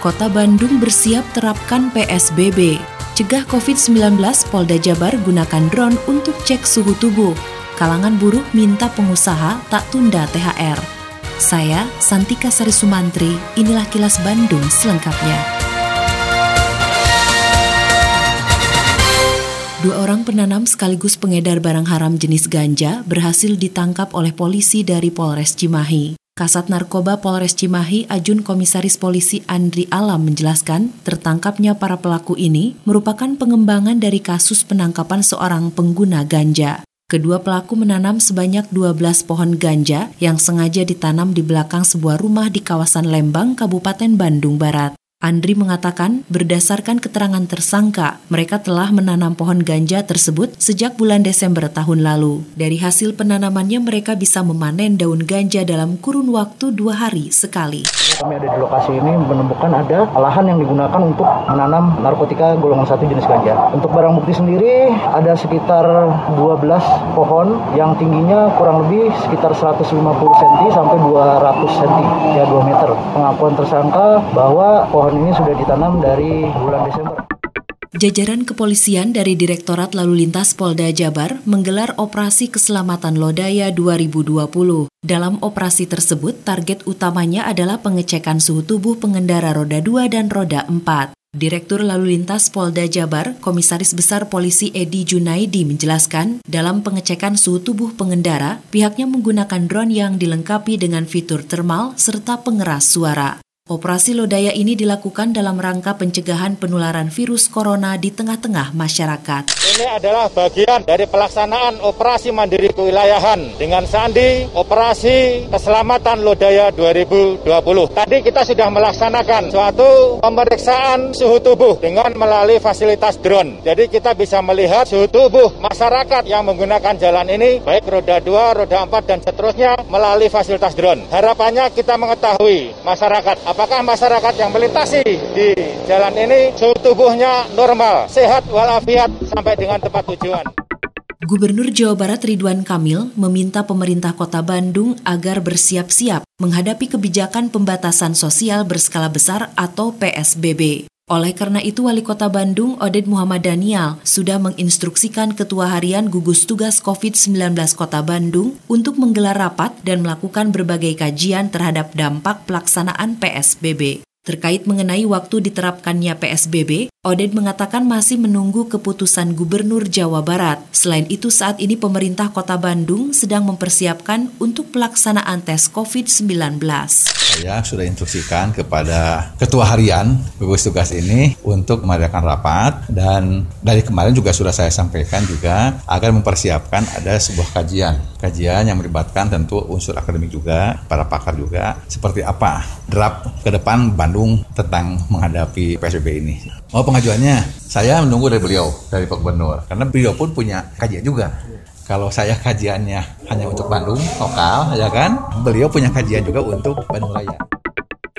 Kota Bandung bersiap terapkan PSBB. Cegah COVID-19, Polda Jabar gunakan drone untuk cek suhu tubuh. Kalangan buruh minta pengusaha tak tunda THR. Saya, Santika Sari Sumantri, inilah kilas Bandung selengkapnya. Dua orang penanam sekaligus pengedar barang haram jenis ganja berhasil ditangkap oleh polisi dari Polres Cimahi. Kasat Narkoba Polres Cimahi Ajun Komisaris Polisi Andri Alam menjelaskan, tertangkapnya para pelaku ini merupakan pengembangan dari kasus penangkapan seorang pengguna ganja. Kedua pelaku menanam sebanyak 12 pohon ganja yang sengaja ditanam di belakang sebuah rumah di kawasan Lembang, Kabupaten Bandung Barat. Andri mengatakan, berdasarkan keterangan tersangka, mereka telah menanam pohon ganja tersebut sejak bulan Desember tahun lalu. Dari hasil penanamannya, mereka bisa memanen daun ganja dalam kurun waktu dua hari sekali. Kami ada di lokasi ini menemukan ada lahan yang digunakan untuk menanam narkotika golongan satu jenis ganja. Untuk barang bukti sendiri ada sekitar 12 pohon yang tingginya kurang lebih sekitar 150 cm sampai 200 cm, ya 2 meter. Pengakuan tersangka bahwa pohon ini sudah ditanam dari bulan Desember. Jajaran kepolisian dari Direktorat Lalu Lintas Polda Jabar menggelar Operasi Keselamatan Lodaya 2020. Dalam operasi tersebut, target utamanya adalah pengecekan suhu tubuh pengendara roda 2 dan roda 4. Direktur Lalu Lintas Polda Jabar, Komisaris Besar Polisi Edi Junaidi menjelaskan, dalam pengecekan suhu tubuh pengendara, pihaknya menggunakan drone yang dilengkapi dengan fitur thermal serta pengeras suara. Operasi Lodaya ini dilakukan dalam rangka pencegahan penularan virus corona di tengah-tengah masyarakat. Ini adalah bagian dari pelaksanaan operasi mandiri kewilayahan dengan sandi operasi keselamatan Lodaya 2020. Tadi kita sudah melaksanakan suatu pemeriksaan suhu tubuh dengan melalui fasilitas drone. Jadi kita bisa melihat suhu tubuh masyarakat yang menggunakan jalan ini, baik roda 2, roda 4, dan seterusnya melalui fasilitas drone. Harapannya kita mengetahui masyarakat apakah masyarakat yang melintasi di jalan ini suhu tubuhnya normal, sehat walafiat sampai dengan tempat tujuan. Gubernur Jawa Barat Ridwan Kamil meminta pemerintah Kota Bandung agar bersiap-siap menghadapi kebijakan pembatasan sosial berskala besar atau PSBB. Oleh karena itu, Wali Kota Bandung, Oded Muhammad Daniel, sudah menginstruksikan Ketua Harian Gugus Tugas COVID-19 Kota Bandung untuk menggelar rapat dan melakukan berbagai kajian terhadap dampak pelaksanaan PSBB. Terkait mengenai waktu diterapkannya PSBB, Oded mengatakan masih menunggu keputusan Gubernur Jawa Barat. Selain itu, saat ini pemerintah Kota Bandung sedang mempersiapkan untuk pelaksanaan tes COVID-19. Saya sudah instruksikan kepada Ketua Harian gugus tugas ini untuk mengadakan rapat dan dari kemarin juga sudah saya sampaikan juga agar mempersiapkan ada sebuah kajian. Kajian yang melibatkan tentu unsur akademik juga, para pakar juga, seperti apa draft ke depan Bandung tentang menghadapi PSBB ini. Oh pengajuannya, saya menunggu dari beliau, dari Pak Gubernur. Karena beliau pun punya kajian juga. Kalau saya kajiannya hanya untuk Bandung, lokal, ya kan? Beliau punya kajian juga untuk Bandung Raya.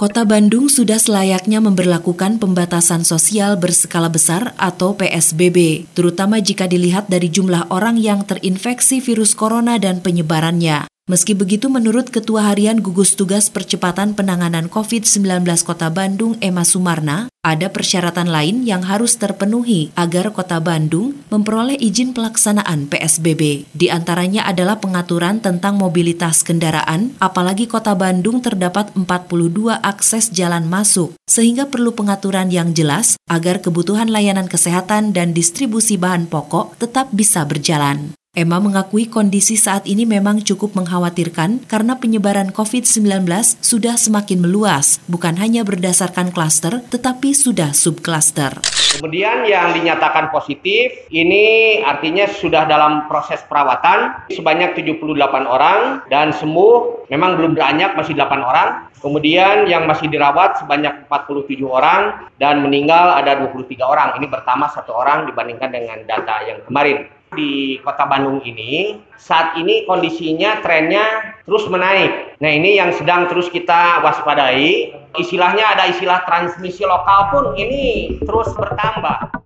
Kota Bandung sudah selayaknya memperlakukan pembatasan sosial berskala besar atau PSBB, terutama jika dilihat dari jumlah orang yang terinfeksi virus corona dan penyebarannya. Meski begitu, menurut Ketua Harian Gugus Tugas Percepatan Penanganan COVID-19 Kota Bandung, Emma Sumarna, ada persyaratan lain yang harus terpenuhi agar Kota Bandung memperoleh izin pelaksanaan PSBB. Di antaranya adalah pengaturan tentang mobilitas kendaraan, apalagi Kota Bandung terdapat 42 akses jalan masuk, sehingga perlu pengaturan yang jelas agar kebutuhan layanan kesehatan dan distribusi bahan pokok tetap bisa berjalan. Emma mengakui kondisi saat ini memang cukup mengkhawatirkan karena penyebaran COVID-19 sudah semakin meluas, bukan hanya berdasarkan klaster, tetapi sudah subklaster. Kemudian yang dinyatakan positif, ini artinya sudah dalam proses perawatan sebanyak 78 orang dan sembuh memang belum beranjak masih 8 orang. Kemudian yang masih dirawat sebanyak 47 orang dan meninggal ada 23 orang. Ini bertambah satu orang dibandingkan dengan data yang kemarin di kota Bandung ini saat ini kondisinya trennya terus menaik. Nah ini yang sedang terus kita waspadai. Istilahnya ada istilah transmisi lokal pun ini terus bertambah.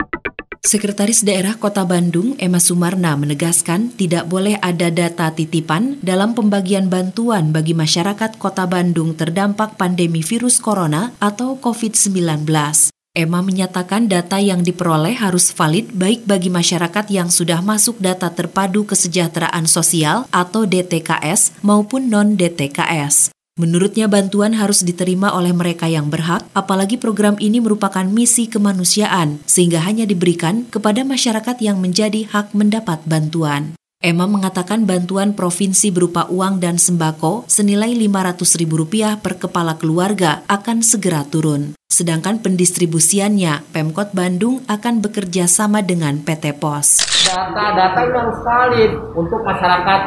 Sekretaris Daerah Kota Bandung, Emma Sumarna, menegaskan tidak boleh ada data titipan dalam pembagian bantuan bagi masyarakat Kota Bandung terdampak pandemi virus corona atau COVID-19. Emma menyatakan data yang diperoleh harus valid baik bagi masyarakat yang sudah masuk data terpadu kesejahteraan sosial atau DTKS maupun non-DTKS. Menurutnya bantuan harus diterima oleh mereka yang berhak, apalagi program ini merupakan misi kemanusiaan, sehingga hanya diberikan kepada masyarakat yang menjadi hak mendapat bantuan. Emma mengatakan bantuan provinsi berupa uang dan sembako senilai Rp500.000 per kepala keluarga akan segera turun. Sedangkan pendistribusiannya, Pemkot Bandung akan bekerja sama dengan PT POS. Data-data yang harus valid untuk masyarakat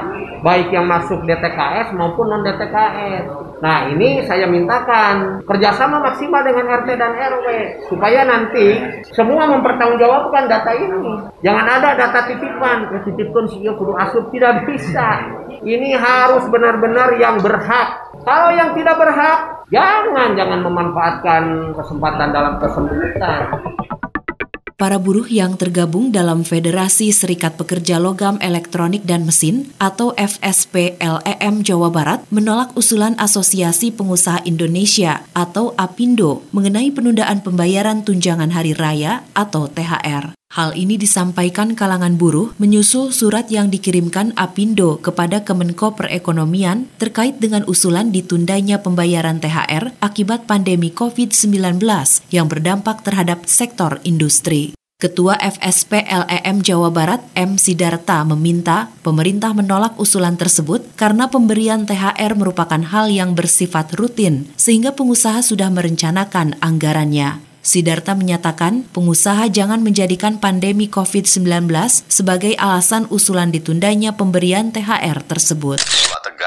baik yang masuk DTKS maupun non DTKS. Nah ini saya mintakan kerjasama maksimal dengan RT dan RW supaya nanti semua mempertanggungjawabkan data ini. Jangan ada data titipan, ya, titipkan si kudu asup tidak bisa. Ini harus benar-benar yang berhak. Kalau yang tidak berhak, jangan jangan memanfaatkan kesempatan dalam kesembuhan. Para buruh yang tergabung dalam Federasi Serikat Pekerja Logam Elektronik dan Mesin atau FSP LEM Jawa Barat menolak usulan Asosiasi Pengusaha Indonesia atau APindo mengenai penundaan pembayaran tunjangan hari raya atau THR. Hal ini disampaikan kalangan buruh menyusul surat yang dikirimkan Apindo kepada Kemenko Perekonomian terkait dengan usulan ditundanya pembayaran THR akibat pandemi COVID-19 yang berdampak terhadap sektor industri. Ketua FSP LEM Jawa Barat M. Sidarta meminta pemerintah menolak usulan tersebut karena pemberian THR merupakan hal yang bersifat rutin sehingga pengusaha sudah merencanakan anggarannya. Sidarta menyatakan pengusaha jangan menjadikan pandemi COVID-19 sebagai alasan usulan ditundanya pemberian THR tersebut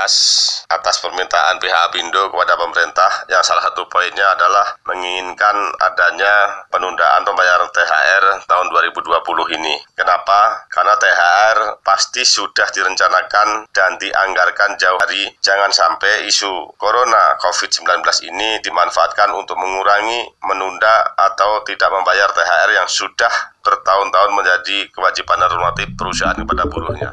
tegas atas permintaan pihak Apindo kepada pemerintah yang salah satu poinnya adalah menginginkan adanya penundaan pembayaran THR tahun 2020 ini. Kenapa? Karena THR pasti sudah direncanakan dan dianggarkan jauh hari. Jangan sampai isu corona COVID-19 ini dimanfaatkan untuk mengurangi, menunda, atau tidak membayar THR yang sudah bertahun-tahun menjadi kewajiban normatif perusahaan kepada buruhnya.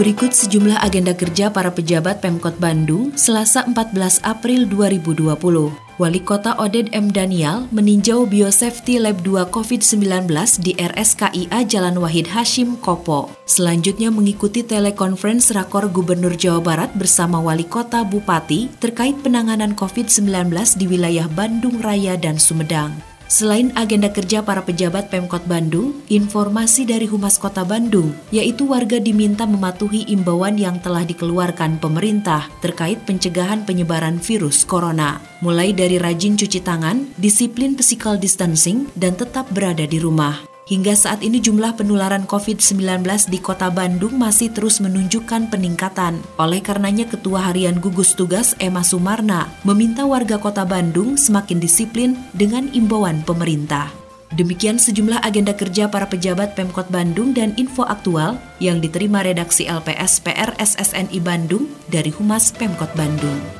Berikut sejumlah agenda kerja para pejabat Pemkot Bandung Selasa 14 April 2020. Wali Kota Oded M. Daniel meninjau Biosafety Lab 2 COVID-19 di RSKIA Jalan Wahid Hashim Kopo. Selanjutnya mengikuti telekonferensi Rakor Gubernur Jawa Barat bersama Wali Kota Bupati terkait penanganan COVID-19 di wilayah Bandung Raya dan Sumedang. Selain agenda kerja para pejabat Pemkot Bandung, informasi dari Humas Kota Bandung, yaitu warga diminta mematuhi imbauan yang telah dikeluarkan pemerintah terkait pencegahan penyebaran virus corona, mulai dari rajin cuci tangan, disiplin physical distancing, dan tetap berada di rumah. Hingga saat ini jumlah penularan COVID-19 di kota Bandung masih terus menunjukkan peningkatan. Oleh karenanya Ketua Harian Gugus Tugas Emma Sumarna meminta warga kota Bandung semakin disiplin dengan imbauan pemerintah. Demikian sejumlah agenda kerja para pejabat Pemkot Bandung dan info aktual yang diterima redaksi LPS PR SSNI Bandung dari Humas Pemkot Bandung.